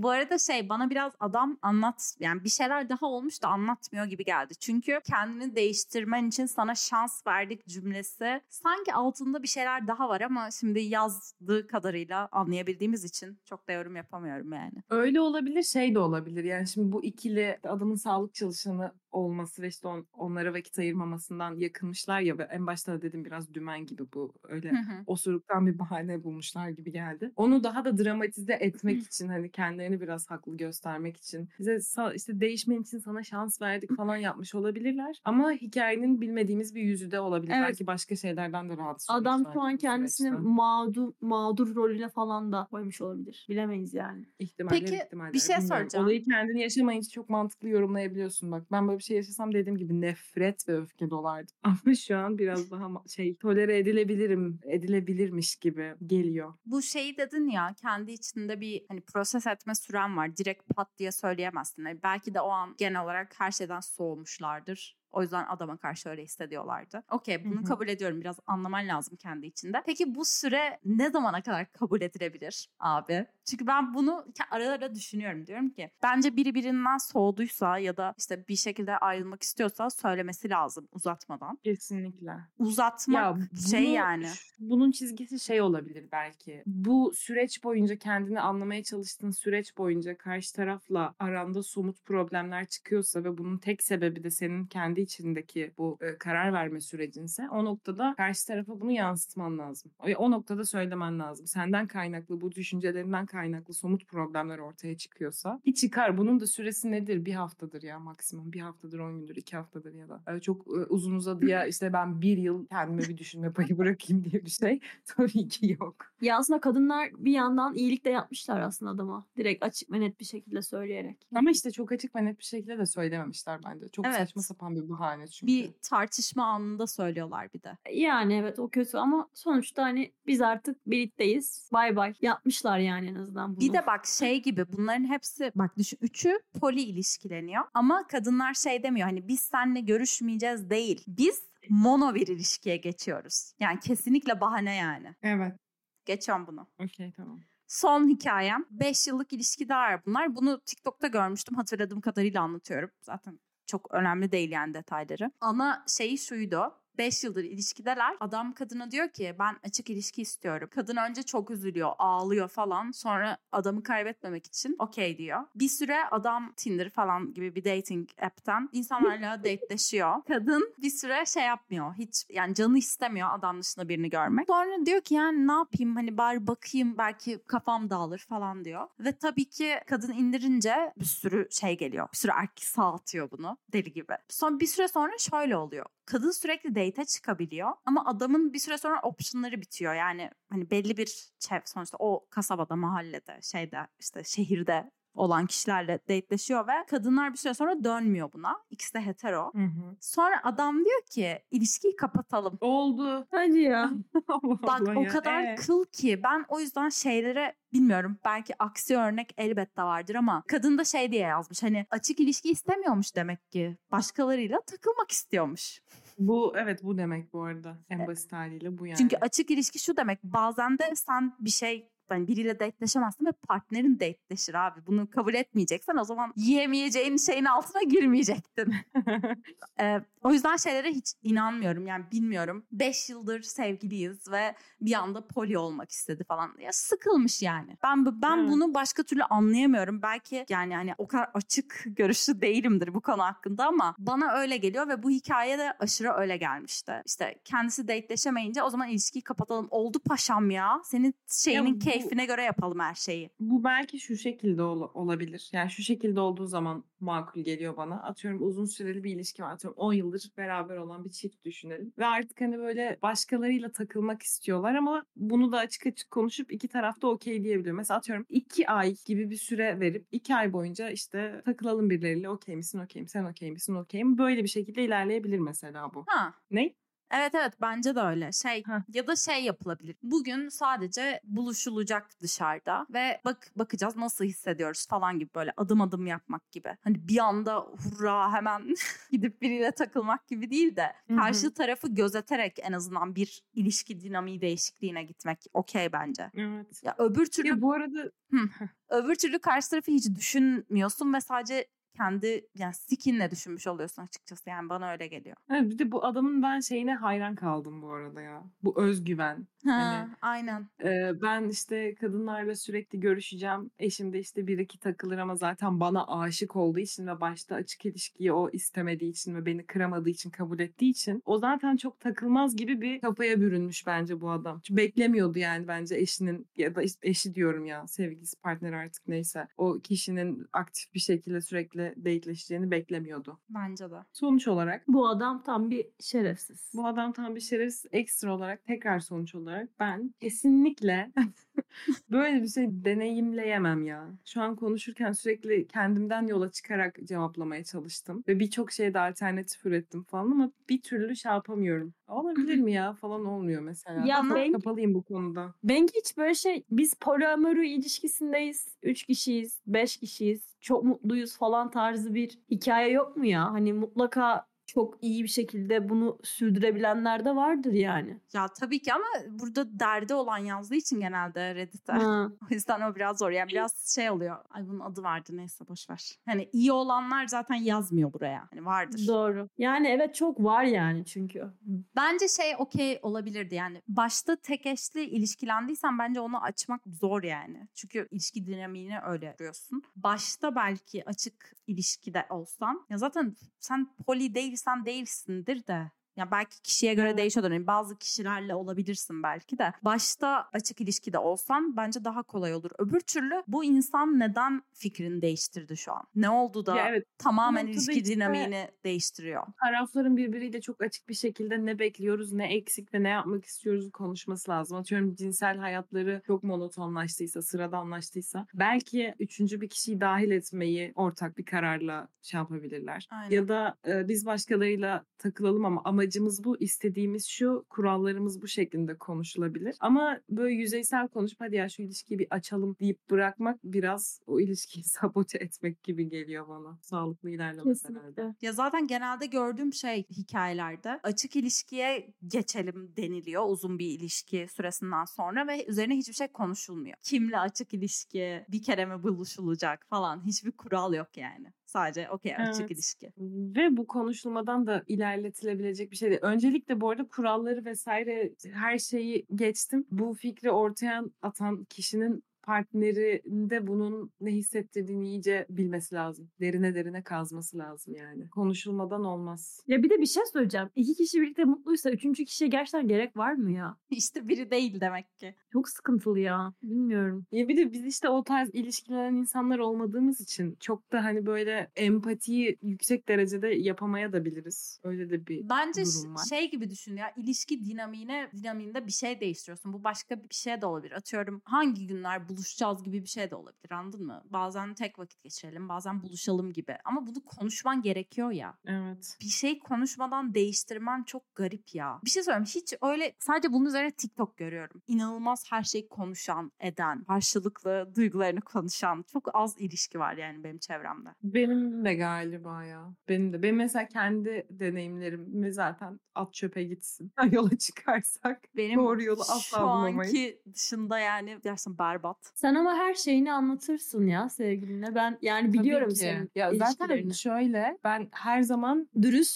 Bu arada şey bana biraz adam anlat yani bir şeyler daha olmuş da anlatmıyor gibi geldi. Çünkü kendini değiştirmen için sana şans verdik cümlesi sanki altında bir şeyler daha var ama şimdi yazdığı kadarıyla anlayabildiğimiz için çok da yorum yapamıyorum yani. Öyle olabilir şey de olabilir. Yani şimdi bu ikili adamın sağlık çalışanı olması ve işte on- onlara vakit ayırmamasından yakınmışlar ya ve en başta da dedim biraz dümen gibi bu öyle Hı hı. osuruktan bir bahane bulmuşlar gibi geldi. Onu daha da dramatize etmek için hani kendilerini biraz haklı göstermek için bize işte değişmen için sana şans verdik falan [laughs] yapmış olabilirler. Ama hikayenin bilmediğimiz bir yüzü de olabilir. Evet. Belki başka şeylerden de rahatsız Adam şu an kendisini mağdur, mağdur rolüne falan da koymuş olabilir. Bilemeyiz yani. İhtimaller, Peki, ihtimaller. bir şey Bilmiyorum. soracağım. Olayı kendini yaşamayınca çok mantıklı yorumlayabiliyorsun bak. Ben böyle bir şey yaşasam dediğim gibi nefret ve öfke dolardım. [laughs] Ama şu an biraz daha şey tolere edilebilirim, edilebilirmiş gibi geliyor. Bu şeyi dedin ya kendi içinde bir hani proses etme süren var. Direkt pat diye söyleyemezsin. Hani belki de o an genel olarak her şeyden soğumuşlardır. O yüzden adama karşı öyle hissediyorlardı. Okey bunu Hı hı. kabul ediyorum. Biraz anlaman lazım kendi içinde. Peki bu süre ne zamana kadar kabul edilebilir abi? Çünkü ben bunu ara ara düşünüyorum. Diyorum ki bence biri birinden soğuduysa ya da işte bir şekilde ayrılmak istiyorsa söylemesi lazım uzatmadan. Kesinlikle. Uzatmak şey bunu- yani. Bunun çizgisi şey olabilir belki. Bu süreç boyunca kendini anlamaya çalıştığın süreç boyunca karşı tarafla aranda somut problemler çıkıyorsa ve bunun tek sebebi de senin kendi içindeki bu e, karar verme sürecinse o noktada karşı tarafa bunu yansıtman lazım. O, o noktada söylemen lazım. Senden kaynaklı bu düşüncelerinden kaynaklı somut problemler ortaya çıkıyorsa ki çıkar. Bunun da süresi nedir? Bir haftadır ya maksimum. Bir haftadır, on gündür, iki haftadır ya da. E, çok e, uzun uzadıya işte ben bir yıl kendime bir düşünme payı bırakayım diye bir şey [laughs] tabii ki yok. Ya aslında kadınlar bir yandan iyilik de yapmışlar aslında adama. Direkt açık ve net bir şekilde söyleyerek. Ama işte çok açık ve net bir şekilde de söylememişler bence. Çok Evet. saçma sapan bir bahane çünkü. Bir tartışma anında söylüyorlar bir de. Yani evet o kötü ama sonuçta hani biz artık birlikteyiz. Bay bay. Yapmışlar yani en azından bunu. Bir de bak şey gibi bunların hepsi bak düşün üçü poli ilişkileniyor ama kadınlar şey demiyor hani biz seninle görüşmeyeceğiz değil. Biz mono bir ilişkiye geçiyoruz. Yani kesinlikle bahane yani. Evet. Geçiyorum bunu. Okey tamam. Son hikayem 5 yıllık ilişkiler bunlar. Bunu TikTok'ta görmüştüm hatırladığım kadarıyla anlatıyorum. Zaten çok önemli değil yani detayları. Ana şeyi şuydu. 5 yıldır ilişkideler. Adam kadına diyor ki ben açık ilişki istiyorum. Kadın önce çok üzülüyor, ağlıyor falan. Sonra adamı kaybetmemek için okey diyor. Bir süre adam Tinder falan gibi bir dating app'ten insanlarla [laughs] dateleşiyor. Kadın bir süre şey yapmıyor. Hiç yani canı istemiyor adam dışında birini görmek. Sonra diyor ki yani ne yapayım hani bari bakayım belki kafam dağılır falan diyor. Ve tabii ki kadın indirince bir sürü şey geliyor. Bir sürü erkek sağ atıyor bunu deli gibi. Son bir süre sonra şöyle oluyor. Kadın sürekli date'e çıkabiliyor ama adamın bir süre sonra optionları bitiyor. Yani hani belli bir çev sonuçta o kasabada, mahallede, şeyde işte şehirde olan kişilerle dateleşiyor ve kadınlar bir süre sonra dönmüyor buna. İkisi de hetero. Hı hı. Sonra adam diyor ki ilişkiyi kapatalım. Oldu. Hadi ya. [laughs] Bak o ya. kadar Ee? kıl ki ben o yüzden şeylere bilmiyorum belki aksi örnek elbette vardır ama kadın da şey diye yazmış hani açık ilişki istemiyormuş demek ki başkalarıyla takılmak istiyormuş. Bu evet bu demek bu arada. En basit haliyle bu yani. Çünkü açık ilişki şu demek bazen de sen bir şey hani biriyle dateleşemezsin ve partnerin dateleşir abi. Bunu kabul etmeyeceksen o zaman yiyemeyeceğin şeyin altına girmeyecektin. [laughs] Ee, o yüzden şeylere hiç inanmıyorum yani bilmiyorum. 5 yıldır sevgiliyiz ve bir anda poli olmak istedi falan. Ya sıkılmış yani. Ben ben Evet. bunu başka türlü anlayamıyorum. Belki yani hani o kadar açık görüşlü değilimdir bu konu hakkında ama bana öyle geliyor ve bu hikaye de aşırı öyle gelmişti. İşte kendisi dateleşemeyince o zaman ilişkiyi kapatalım. Oldu paşam ya. Senin şeyinin bu- keyfine göre yapalım her şeyi. Bu belki şu şekilde ol- olabilir. Yani şu şekilde olduğu zaman makul geliyor bana. Atıyorum uzun süreli bir ilişki var. Atıyorum 10 yıldır beraber olan bir çift düşünelim. Ve artık hani böyle başkalarıyla takılmak istiyorlar ama bunu da açık açık konuşup iki tarafta okey diyebiliyor. Mesela atıyorum 2 ay gibi bir süre verip 2 ay boyunca işte takılalım birileriyle okey misin okey mi sen okey misin okey mi böyle bir şekilde ilerleyebilir mesela bu. Ha. Ne? Evet evet bence de öyle. Şey Heh. ya da şey yapılabilir. Bugün sadece buluşulacak dışarıda ve bak bakacağız nasıl hissediyoruz falan gibi böyle adım adım yapmak gibi. Hani bir anda hurra hemen [laughs] gidip biriyle takılmak gibi değil de karşı tarafı gözeterek en azından bir ilişki dinamiği değişikliğine gitmek okey bence. Evet. Ya öbür türlü Ya bu arada öbür türlü karşı tarafı hiç düşünmüyorsun ve sadece kendi yani sikinle düşünmüş oluyorsun açıkçası yani bana öyle geliyor. Evet, bir de bu adamın ben şeyine hayran kaldım bu arada ya. Bu özgüven. Ha, Hani- aynen. Ee, ben işte kadınlarla sürekli görüşeceğim. Eşim de işte bir iki takılır ama zaten bana aşık olduğu için ve başta açık ilişkiyi o istemediği için ve beni kıramadığı için kabul ettiği için o zaten çok takılmaz gibi bir kafaya bürünmüş bence bu adam. Çünkü beklemiyordu yani bence eşinin ya da eşi diyorum ya sevgilisi partneri artık neyse o kişinin aktif bir şekilde sürekli dateleşeceğini beklemiyordu. Bence de. Sonuç olarak Bu adam tam bir şerefsiz. bu adam tam bir şerefsiz ekstra olarak tekrar sonuç olarak ben kesinlikle böyle bir şey deneyimleyemem ya. Şu an konuşurken sürekli kendimden yola çıkarak cevaplamaya çalıştım. Ve birçok şeyde alternatif ürettim falan ama bir türlü şey yapamıyorum. Olabilir mi ya falan olmuyor mesela. Ya ben- kapalıyım bu konuda. Benki hiç böyle şey biz poliamorü ilişkisindeyiz. Üç kişiyiz, beş kişiyiz. Çok mutluyuz falan tarzı bir hikaye yok mu ya? Hani mutlaka çok iyi bir şekilde bunu sürdürebilenler de vardır yani. Ya tabii ki ama burada derdi olan yazdığı için genelde Reddit'te. Ha. [laughs] O yüzden o biraz zor. Yani biraz şey oluyor. Ay bunun adı vardı neyse boş ver. Hani iyi olanlar zaten yazmıyor buraya. Hani vardır. Doğru. Yani evet çok var yani çünkü. Bence şey okey olabilirdi yani. Başta tek eşli ilişkilendiysen bence onu açmak zor yani. Çünkü ilişki dinamiğini öyle görüyorsun. Başta belki açık ilişkide olsan ya zaten sen poli değilsen değilsindir de ya belki kişiye göre Evet. değişiyordur. Yani bazı kişilerle olabilirsin belki de. Başta açık ilişkide olsan bence daha kolay olur. Öbür türlü bu insan neden fikrini değiştirdi şu an? Ne oldu da Ya evet tamamen ilişki işte- dinamiğini değiştiriyor? tarafların birbiriyle çok açık bir şekilde ne bekliyoruz, ne eksik ve ne yapmak istiyoruz konuşması lazım. Atıyorum cinsel hayatları çok monotonlaştıysa, sıradanlaştıysa belki üçüncü bir kişiyi dahil etmeyi ortak bir kararla şey yapabilirler. Aynen. Ya da e, biz başkalarıyla takılalım ama amacımız bu, istediğimiz şu, kurallarımız bu şeklinde konuşulabilir. Ama böyle yüzeysel konuşup hadi ya şu ilişkiyi bir açalım deyip bırakmak biraz o ilişkiyi [laughs] sabote etmek gibi geliyor bana. Sağlıklı ilerlemesi herhalde. Ya zaten genelde gördüğüm şey hikayelerde açık ilişkiye geçelim deniliyor uzun bir ilişki süresinden sonra ve üzerine hiçbir şey konuşulmuyor. Kimle açık ilişki, bir kere mi buluşulacak falan hiçbir kural yok yani. Sadece okey açık Evet. ilişki. Ve bu konuşulmadan da ilerletilebilecek bir şey değil. Öncelikle bu arada kuralları vesaire her şeyi geçtim. Bu fikri ortaya atan kişinin partnerinde bunun ne hissettirdiğini iyice bilmesi lazım. Derine derine kazması lazım yani. Konuşulmadan olmaz. Ya bir de bir şey söyleyeceğim. İki kişi birlikte mutluysa üçüncü kişiye gerçekten gerek var mı ya? [laughs] İşte biri değil demek ki. Çok sıkıntılı ya. Bilmiyorum. Ya bir de biz işte o tarz ilişkilenen insanlar olmadığımız için çok da hani böyle empatiyi yüksek derecede yapamaya da biliriz. Öyle de bir Bence durum var. şey gibi düşün ya ilişki dinamiğine dinamiğinde bir şey değiştiriyorsun. Bu başka bir şey de olabilir. Atıyorum hangi günler buluşacağız gibi bir şey de olabilir anladın mı? Bazen tek vakit geçirelim bazen buluşalım gibi. Ama bunu konuşman gerekiyor ya. Evet. Bir şey konuşmadan değiştirmen çok garip ya. Bir şey söyleyeyim hiç öyle sadece bunun üzerine TikTok görüyorum. İnanılmaz her şeyi konuşan, eden, karşılıklı duygularını konuşan çok az ilişki var yani benim çevremde. Benim de galiba ya. Benim de. Benim mesela kendi deneyimlerimi zaten at çöpe gitsin. [laughs] Yola çıkarsak Benim doğru yolu asla şu bulamayız. anki dışında yani gerçekten berbat. Sen ama her şeyini anlatırsın ya sevgiline. Ben yani Tabii biliyorum ki. senin Ya zaten şöyle ben her zaman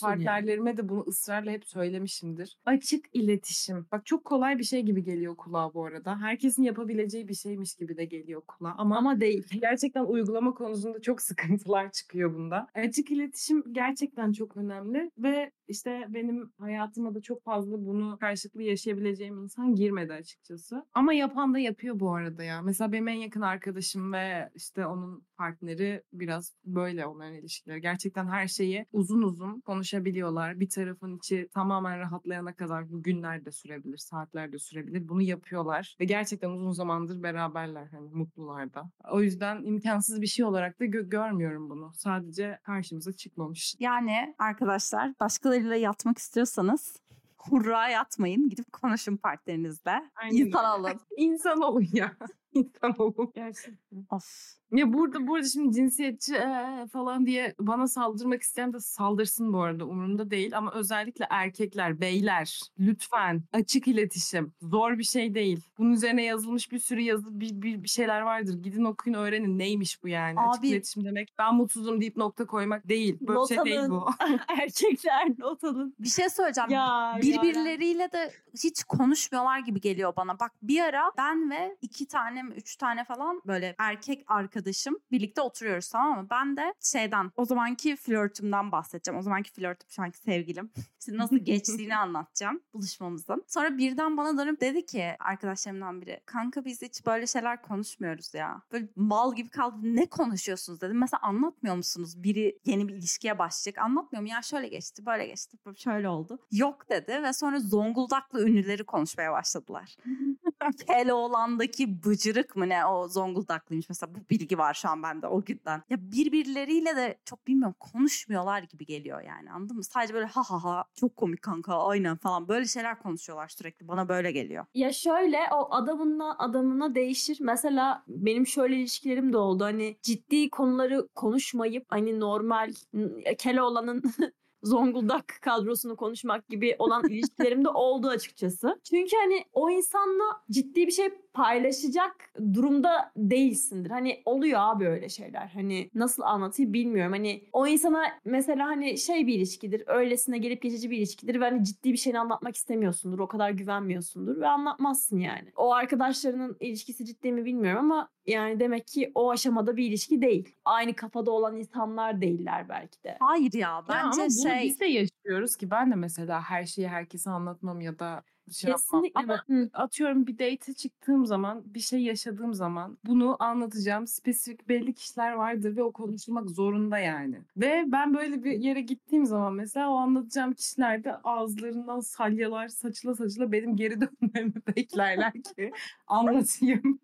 yani. partnerlerime de bunu ısrarla hep söylemişimdir. Açık iletişim. Bak çok kolay bir şey gibi geliyor kulağa bu arada. Herkesin yapabileceği bir şeymiş gibi de geliyor kulağa. Ama Ama değil. [laughs] gerçekten uygulama konusunda çok sıkıntılar çıkıyor bunda. Açık iletişim gerçekten çok önemli ve işte benim hayatıma da çok fazla bunu karşılıklı yaşayabileceğim insan girmedi açıkçası. Ama yapan da yapıyor bu arada ya. Mesela benim en yakın arkadaşım ve işte onun partneri biraz böyle onların ilişkileri. Gerçekten her şeyi uzun uzun konuşabiliyorlar. Bir tarafın içi tamamen rahatlayana kadar bu günler de sürebilir, saatler de sürebilir. Bunu yapıyorlar ve gerçekten uzun zamandır beraberler hani mutlular da. O yüzden imkansız bir şey olarak da gö- görmüyorum bunu. Sadece karşımıza çıkmamış. Yani arkadaşlar başkalarıyla yatmak istiyorsanız hurra yatmayın. Gidip konuşun partnerinizle. Aynen İnsan öyle. olun. [laughs] İnsan olun ya. [laughs] İnsan olun. Gerçekten. Of. Ya burada burada şimdi cinsiyetçi eee, falan diye bana saldırmak isteyen de saldırsın bu arada umurumda değil ama özellikle erkekler, beyler lütfen açık iletişim. Zor bir şey değil. Bunun üzerine yazılmış bir sürü yazı bir, bir, bir şeyler vardır. Gidin okuyun öğrenin neymiş bu yani. Açık Abi- iletişim demek ben mutsuzum deyip nokta koymak değil. Böyle şey Not değil alın. bu. [laughs] [laughs] Erkekler not alın. Bir şey söyleyeceğim. Ya, Birbirleriyle de hiç konuşmuyorlar gibi geliyor bana. Bak bir ara ben ve iki tane mi üç tane falan böyle erkek arkadaşım birlikte oturuyoruz tamam mı? Ben de şeyden o zamanki flörtümden bahsedeceğim. O zamanki flörtüm şu anki sevgilim. [laughs] Şimdi nasıl geçtiğini [laughs] anlatacağım buluşmamızın. Sonra birden bana dönüp dedi ki arkadaşlarımdan biri. Kanka biz hiç böyle şeyler konuşmuyoruz ya. Böyle mal gibi kaldı. Ne konuşuyorsunuz dedim. Mesela anlatmıyor musunuz? Biri yeni bir ilişkiye başlayacak. Anlatmıyor mu? Ya şöyle geçti, böyle geçti, böyle şöyle oldu. Yok dedi ve sonra Zonguldaklı ünlüleri konuşmaya başladılar. [laughs] Keloğlan'daki bıcırık mı ne o Zonguldaklıymış mesela bu bilgi var şu an bende o günden. Ya birbirleriyle de çok bilmiyorum konuşmuyorlar gibi geliyor yani anladın mı? Sadece böyle ha ha ha çok komik kanka aynen falan böyle şeyler konuşuyorlar sürekli bana böyle geliyor. Ya şöyle o adamına adamına değişir. Mesela benim şöyle ilişkilerim de oldu. Hani ciddi konuları konuşmayıp hani normal n- Keloğlan'ın [laughs] Zonguldak kadrosunu konuşmak gibi olan [laughs] ilişkilerim de oldu açıkçası. Çünkü hani o insanla ciddi bir şey paylaşacak durumda değilsindir. Hani oluyor abi öyle şeyler. Hani nasıl anlatayım bilmiyorum. Hani o insana mesela hani şey bir ilişkidir. Öylesine gelip geçici bir ilişkidir ve hani ciddi bir şeyini anlatmak istemiyorsundur. O kadar güvenmiyorsundur ve anlatmazsın yani. O arkadaşlarının ilişkisi ciddi mi bilmiyorum ama yani demek ki o aşamada bir ilişki değil. Aynı kafada olan insanlar değiller belki de. Hayır ya Ya bence ama bunu şey biz de yaşıyoruz ki ben de mesela her şeyi herkese anlatmam ya da şey yapmam. Kesinlikle. Ama Hı. atıyorum bir date'e çıktığım zaman bir şey yaşadığım zaman bunu anlatacağım. Spesifik belli kişiler vardır ve o konuşulmak zorunda yani. Ve ben böyle bir yere gittiğim zaman mesela o anlatacağım kişiler de ağızlarından salyalar saçıla saçıla benim geri [laughs] dönmemi beklerler ki anlatayım.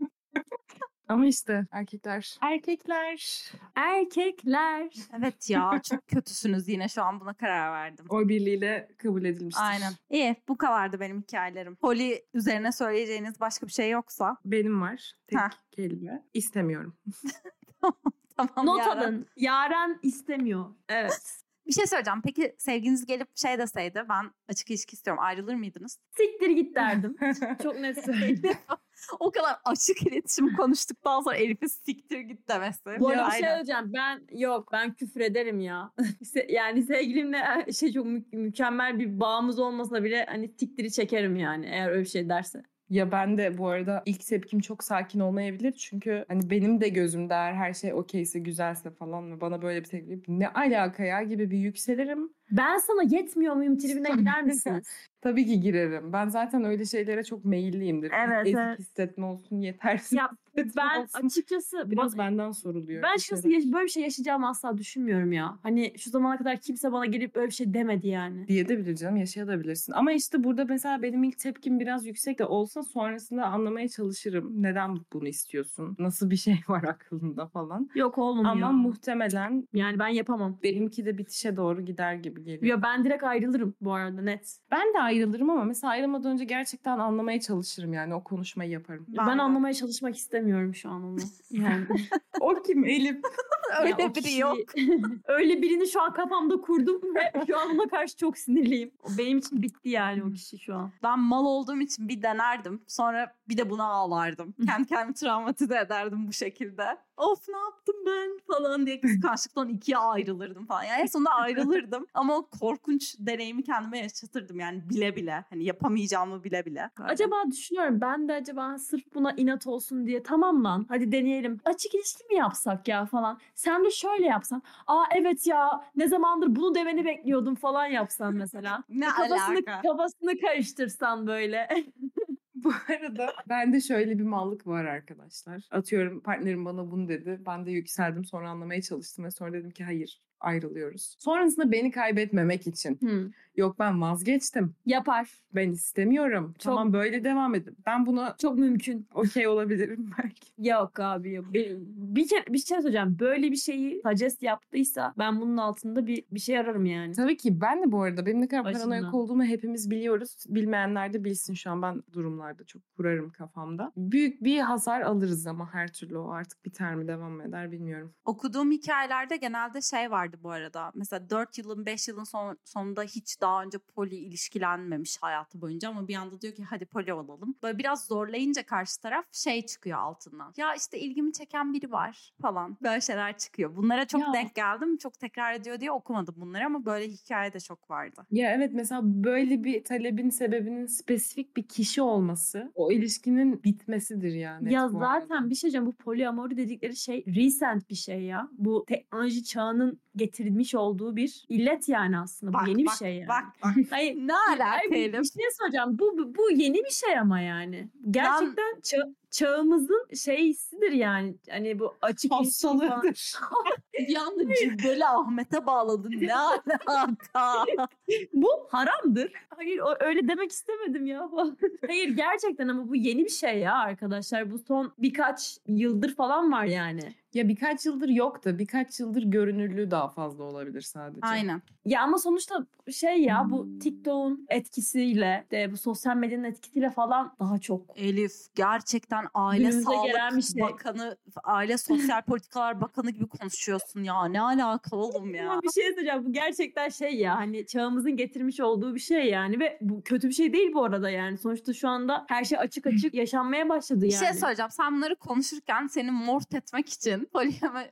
Ama işte erkekler. Erkekler. Erkekler. evet ya çok kötüsünüz yine şu an buna karar verdim. Oy birliğiyle kabul edilmiştir. Aynen. İyi bu kadardı benim hikayelerim. Poli üzerine söyleyeceğiniz başka bir şey yoksa Benim var. Tek Heh. kelime. İstemiyorum. [laughs] tamam Not Yaren. alın. Yaren istemiyor. Evet. [laughs] Bir şey söyleyeceğim. Peki sevginiz gelip şey deseydi ben açık ilişki istiyorum ayrılır mıydınız? Siktir git derdim. [laughs] Çok net [laughs] söyleyeyim. o kadar açık iletişim konuştuktan sonra Elif'e siktir git demesi. Bu arada bir şey söyleyeceğim. Ben yok ben küfür ederim ya. [laughs] Yani sevgilimle şey çok mü- mükemmel bir bağımız olmasa bile hani tiktiri çekerim yani eğer öyle bir şey derse. Ya ben de bu arada ilk tepkim çok sakin olmayabilir. Çünkü hani benim de gözümde eğer her şey okeyse, güzelse falan ve bana böyle bir teklif ne alaka ya gibi bir yükselirim. Ben sana yetmiyor muyum tribine gider misiniz? [laughs] Tabii ki girerim. Ben zaten öyle şeylere çok meyilliyimdir. Evet, Ezik evet. hissetme olsun, yetersiz ya ben olsun. açıkçası Biraz ba- benden soruluyor. ben açıkçası böyle bir şey yaşayacağımı asla düşünmüyorum ya. Hani şu zamana kadar kimse bana gelip böyle bir şey demedi yani. diye de bilir canım yaşayabilirsin. Ama işte burada mesela benim ilk tepkim biraz yüksek de olsa sonrasında anlamaya çalışırım. Neden bunu istiyorsun? Nasıl bir şey [laughs] var aklında falan. Yok oğlum Ama muhtemelen yani ben yapamam. benimki de bitişe doğru gider gibi geliyor. Ya ben direkt ayrılırım bu arada net. Ben de ayrılırım ama mesela ayrılmadan önce gerçekten anlamaya çalışırım yani o konuşmayı yaparım. Ben, Ben anlamaya çalışmak istemiyorum şu an onu. Yani. [laughs] o kim Elif? [laughs] Öyle o biri kişi- yok. [laughs] Öyle birini şu an kafamda kurdum ve şu an ona karşı çok sinirliyim. O Benim için bitti yani o kişi şu an. Ben mal olduğum için bir denerdim. Sonra bir de buna ağlardım. Kendi kendimi travmatize ederdim bu şekilde. Of ne yaptım ben falan diye kıskançlıktan ikiye ayrılırdım falan. Yani en sonunda [laughs] ayrılırdım. Ama o korkunç deneyimi kendime yaşatırdım yani bile bile. Hani yapamayacağımı bile bile. Böyle. Acaba düşünüyorum ben de acaba sırf buna inat olsun diye tamam lan hadi deneyelim. Açık ilişki mi yapsak ya falan. Sen de şöyle yapsan. Aa evet ya ne zamandır bunu demeni bekliyordum falan yapsan mesela. [laughs] ne kafasını, alaka? kafasını karıştırsan böyle. [laughs] [laughs] Bu arada bende şöyle bir mallık var arkadaşlar. Atıyorum partnerim bana bunu dedi. Ben de yükseldim sonra anlamaya çalıştım ve sonra dedim ki hayır ayrılıyoruz. Sonrasında beni kaybetmemek için. Hmm. Yok ben vazgeçtim. Yapar. Ben istemiyorum. Çok- Tamam böyle devam edin. Ben buna Çok mümkün. okey olabilirim [laughs] belki. Yok abi yok. Bir, bir kere bir şey söyleyeceğim. Böyle bir şeyi suggest yaptıysa ben bunun altında bir bir şey ararım yani. Tabii ki ben de bu arada benim ne kadar Başında. paranoyak olduğumu hepimiz biliyoruz. Bilmeyenler de bilsin şu an ben durumlarda çok kurarım kafamda. Büyük bir hasar alırız ama her türlü o artık biter mi devam mı eder bilmiyorum. Okuduğum hikayelerde genelde şey vardı bu arada. Mesela 4 yılın 5 yılın son, sonunda hiç daha önce poli ilişkilenmemiş hayatı boyunca ama bir anda diyor ki hadi poli olalım. Böyle biraz zorlayınca karşı taraf şey çıkıyor altından. Ya işte ilgimi çeken biri var falan. Böyle şeyler çıkıyor. Bunlara çok Ya. denk geldim. Çok tekrar ediyor diye okumadım bunları ama böyle hikaye de çok vardı. Ya evet mesela böyle bir talebin sebebinin spesifik bir kişi olması o ilişkinin bitmesidir yani. Ya zaten arada. bir şey diyeceğim bu poliamori dedikleri şey recent bir şey ya. Bu teknoloji çağının getirmiş olduğu bir illet yani aslında. Bu yeni bir bak, şey yani. Bak bak. [laughs] Hayır, ne Hayır, alaka bir, bir şey soracağım. Bu, bu, bu yeni bir şey ama yani. Gerçekten ça- çağımızın şeysidir yani. Hani bu açık falan. Hastalığıdır. [laughs] Bir anda Cübbeli Ahmet'e bağladın. Ne alaka? Bu haramdır. Hayır öyle demek istemedim ya. Hayır gerçekten ama bu yeni bir şey ya arkadaşlar. Bu son birkaç yıldır falan var yani. ya birkaç yıldır yok da birkaç yıldır görünürlüğü daha fazla olabilir sadece. Aynen. Ya ama sonuçta şey ya bu TikTok'un etkisiyle de bu sosyal medyanın etkisiyle falan daha çok. Elif gerçekten aile Günümüze sağlık bir şey. bakanı, aile sosyal politikalar bakanı gibi konuşuyorsun ya. Ne alaka oğlum ya? Ama bir şey söyleyeceğim bu gerçekten şey ya hani çağımızın getirmiş olduğu bir şey yani ve bu kötü bir şey değil bu arada yani. Sonuçta şu anda her şey açık açık yaşanmaya başladı Bir yani. şey söyleyeceğim. Sen bunları konuşurken seni mort etmek için [laughs] polyamer,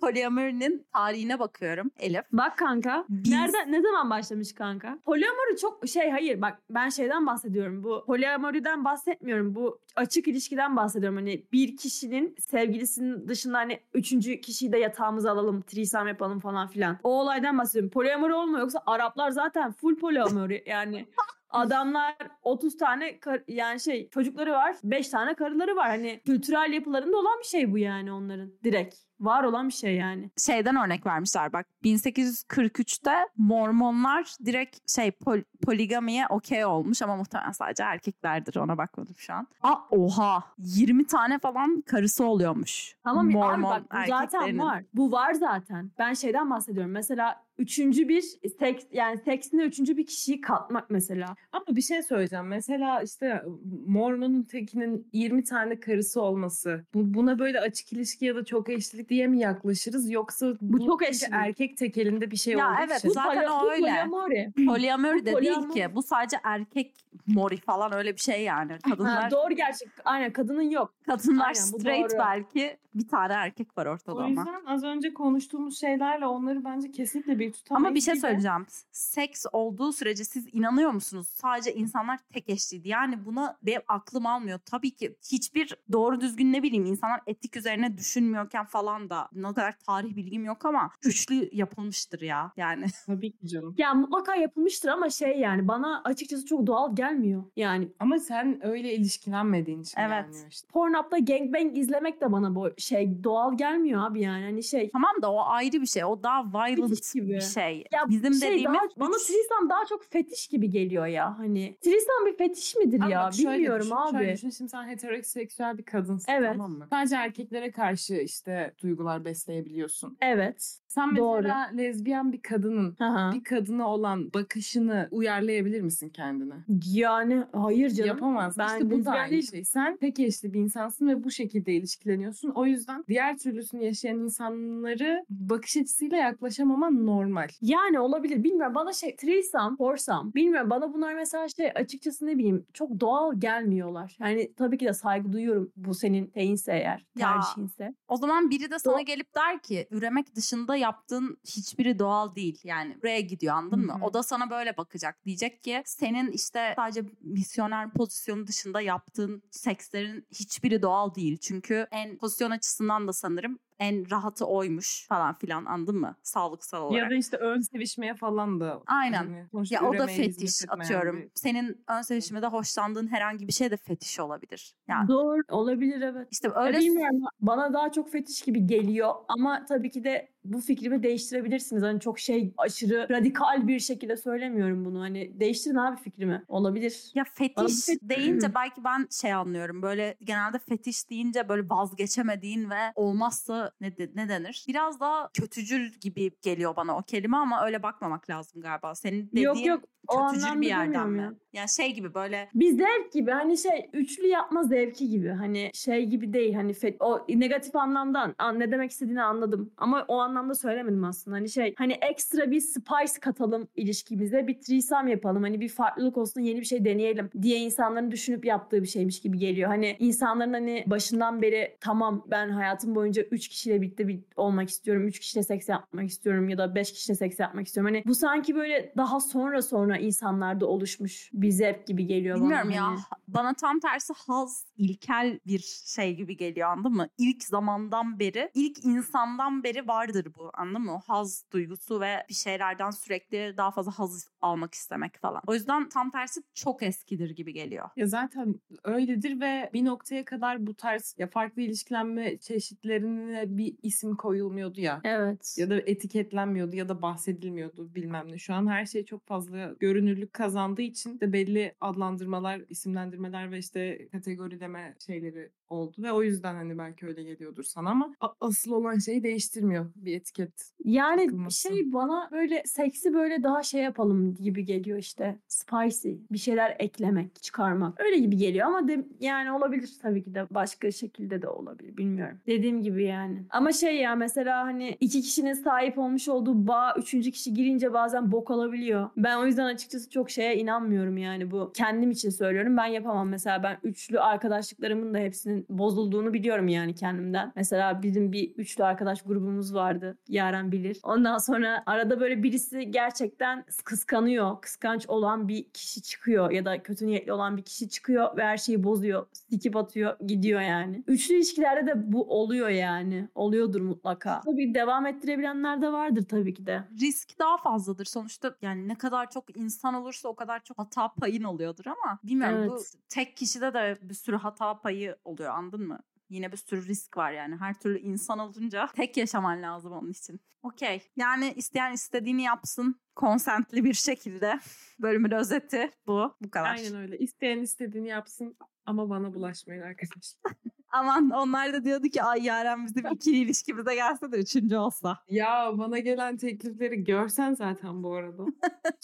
polyamerinin tarihine bakıyorum Elif. Bak kanka. Biz- Nereden ne zaman başlamış kanka? Poliamori çok şey hayır bak ben şeyden bahsediyorum. Bu poliamoriden bahsetmiyorum. Bu açık ilişkiden bahsediyorum. Hani bir kişinin sevgilisinin dışında hani üçüncü kişiyi de yatağımıza alalım, threesome yapalım falan filan. O olaydan bahsediyorum. Poliamori olmuyor yoksa Araplar zaten full poliamori yani. [laughs] Adamlar 30 tane kar- yani şey çocukları var. 5 tane karıları var. Hani kültürel yapılarında olan bir şey bu yani onların. Direkt. Var olan bir şey yani. Şeyden örnek vermişler bak. 1843'te Mormonlar direkt şey pol- poligamiye okey olmuş ama muhtemelen sadece erkeklerdir ona bakmadım şu an. Aa oha 20 tane falan karısı oluyormuş. Tamam ya abi Mormon bak bu zaten var. Bu var zaten. Ben şeyden bahsediyorum. Mesela üçüncü bir seks yani seksine üçüncü bir kişiyi katmak mesela. Ama bir şey söyleyeceğim. Mesela işte Mormon'un tekinin 20 tane karısı olması. Bu, buna böyle açık ilişki ya da çok eşlilik ciddiye mi yaklaşırız yoksa Bu çok çünkü eşli. erkek tekelinde bir şey Ya olduğu evet, için. bu zaten poly- o bu öyle. polyamori. Polyamori de Bu değil polyamori. ki. Bu sadece erkek mori falan öyle bir şey yani. Kadınlar Ha, doğru gerçek. Aynen kadının yok. kadınlar Aynen, bu straight doğru. belki bir tane erkek var ortada O ama. yüzden az önce konuştuğumuz şeylerle onları bence kesinlikle bir tutamayız. Ama bir şey de- söyleyeceğim. Seks olduğu sürece siz inanıyor musunuz? Sadece insanlar tek eşliydi. Yani buna benim aklım almıyor. Tabii ki hiçbir doğru düzgün ne bileyim insanlar etik üzerine düşünmüyorken falan da ne kadar tarih bilgim yok ama güçlü yapılmıştır ya. Yani [laughs] Tabii ki canım. Ya mutlaka yapılmıştır ama şey yani bana açıkçası çok doğal gelmiyor. Yani Ama sen öyle ilişkilenmediğin için Evet. gelmiyor işte. Pornhub'da gangbang izlemek de bana bu şey doğal gelmiyor abi yani. Hani şey tamam da o ayrı bir şey. O daha violent gibi. bir şey. ya Bizim şey dediğimiz daha, bana Tristan daha çok fetiş gibi geliyor ya hani. Tristan bir fetiş midir Ama ya bak şöyle bilmiyorum düşün, abi. Şöyle düşün, şimdi sen heteroseksüel bir kadınsın Evet. tamam mı? Sadece erkeklere karşı işte duygular besleyebiliyorsun. Evet. Sen Doğru. mesela lezbiyen bir kadının hı. bir kadına olan bakışını uyarlayabilir misin kendine? Yani hayır canım. Yapamazsın. Ben işte bu da aynı değilim. şey. Sen tek eşli bir insansın ve bu şekilde ilişkileniyorsun. O yüzden diğer türlüsünü yaşayan insanları bakış açısıyla yaklaşamaman normal. Yani olabilir. Bilmiyorum bana şey threesome, foursome. Bilmiyorum bana bunlar mesela şey açıkçası ne bileyim çok doğal gelmiyorlar. Yani tabii ki de saygı duyuyorum bu senin teyinse eğer Ya, tercihinse. O zaman biri de sana Do- gelip der ki üremek dışında yaptığın hiçbiri doğal değil. Yani buraya gidiyor anladın mı? Hı hı. O da sana böyle bakacak. Diyecek ki senin işte sadece misyoner pozisyonu dışında yaptığın sekslerin hiçbiri doğal değil. Çünkü en pozisyon açısından da sanırım en rahatı oymuş falan filan anladın mı? Sağlıksal olarak. Ya da işte ön sevişmeye falan da. Aynen. sonuçta Ya o da fetiş atıyorum. bir- Senin ön sevişmede hoşlandığın herhangi bir şey de fetiş olabilir. Yani Doğru olabilir evet. işte Öyle öyle bilmiyorum. Bana daha çok fetiş gibi geliyor ama tabii ki de bu fikrimi değiştirebilirsiniz. Hani çok şey aşırı radikal bir şekilde söylemiyorum bunu. Hani değiştirin abi fikrimi. Olabilir. Ya fetiş fet- deyince belki ben şey anlıyorum. Böyle genelde fetiş deyince böyle vazgeçemediğin ve olmazsa ne, de- ne denir? Biraz daha kötücül gibi geliyor bana o kelime ama öyle bakmamak lazım galiba. Senin dediğin Yok yok o kötücül bir yerden mi? ya. Yani şey gibi böyle Bir zevk gibi hani şey üçlü yapma zevki gibi hani şey gibi değil hani fe- o negatif anlamdan an, ne demek istediğini anladım ama o anlamda söylemedim aslında hani şey hani ekstra bir spice katalım ilişkimize bir threesome yapalım hani bir farklılık olsun yeni bir şey deneyelim diye insanların düşünüp yaptığı bir şeymiş gibi geliyor hani insanların hani başından beri tamam ben hayatım boyunca üç kişiyle birlikte bir olmak istiyorum üç kişiyle seks yapmak istiyorum ya da beş kişiyle seks yapmak istiyorum hani bu sanki böyle daha sonra sonra insanlarda oluşmuş bir zevk gibi geliyor bilmiyorum bana. ya hani. bana tam tersi haz ilkel bir şey gibi geliyor anladın mı? İlk zamandan beri ilk insandan beri vardır bu anladın mı? O haz duygusu ve bir şeylerden sürekli daha fazla haz almak istemek falan. O yüzden tam tersi çok eskidir gibi geliyor. Ya zaten öyledir ve bir noktaya kadar bu tarz ya farklı ilişkilenme çeşitlerine bir isim koyulmuyordu ya. Evet. Ya da etiketlenmiyordu ya da bahsedilmiyordu bilmem ne. Şu an her şey çok fazla görünürlük kazandığı için de belli adlandırmalar, isimlendirmeler ve işte kategorileme şeyleri oldu ve o yüzden hani belki öyle geliyordur sana ama asıl olan şeyi değiştirmiyor bir etiket. Yani takılması. şey bana böyle seksi böyle daha şey yapalım gibi geliyor işte. Spicy. Bir şeyler eklemek, çıkarmak. Öyle gibi geliyor ama de, yani olabilir tabii ki de başka şekilde de olabilir. Bilmiyorum. Dediğim gibi yani. Ama şey ya mesela hani iki kişinin sahip olmuş olduğu bağ üçüncü kişi girince bazen bok olabiliyor. Ben o yüzden açıkçası çok şeye inanmıyorum yani bu. Kendim için söylüyorum. Ben yapamam. Mesela ben üçlü arkadaşlıklarımın da hepsinin bozulduğunu biliyorum yani kendimden. Mesela bizim bir üçlü arkadaş grubumuz vardı. Yaren bilir. Ondan sonra arada böyle birisi gerçekten kıskanıyor. Kıskanç olan bir kişi çıkıyor ya da kötü niyetli olan bir kişi çıkıyor ve her şeyi bozuyor. Sikip atıyor gidiyor yani. Üçlü ilişkilerde de bu oluyor yani. Oluyordur mutlaka. Tabii devam ettirebilenler de vardır tabii ki de. risk daha fazladır. Sonuçta yani ne kadar çok insan olursa o kadar çok hata payın oluyordur ama bilmiyorum bu Evet. tek kişide de bir sürü hata payı oluyor anladın mı? Yine bir sürü risk var yani. Her türlü insan olunca [laughs] tek yaşaman lazım onun için. Okey. Yani isteyen istediğini yapsın. Konsentli bir şekilde. [laughs] Bölümün özeti bu. Bu kadar. Aynen öyle. İsteyen istediğini yapsın ama bana bulaşmayın arkadaşlar. [laughs] Aman onlar da diyordu ki ay Yaren bizim ikili ilişkimize gelse de üçüncü olsa. Ya bana gelen teklifleri görsen zaten bu arada.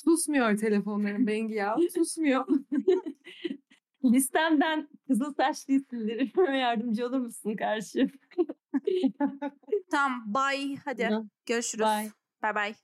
Susmuyor telefonların Bengi ya. Susmuyor. Listemden kızıl saçlı isimleri [laughs] yardımcı olur musun karşı? [laughs] Tamam bye hadi görüşürüz. Bye. Bye bye.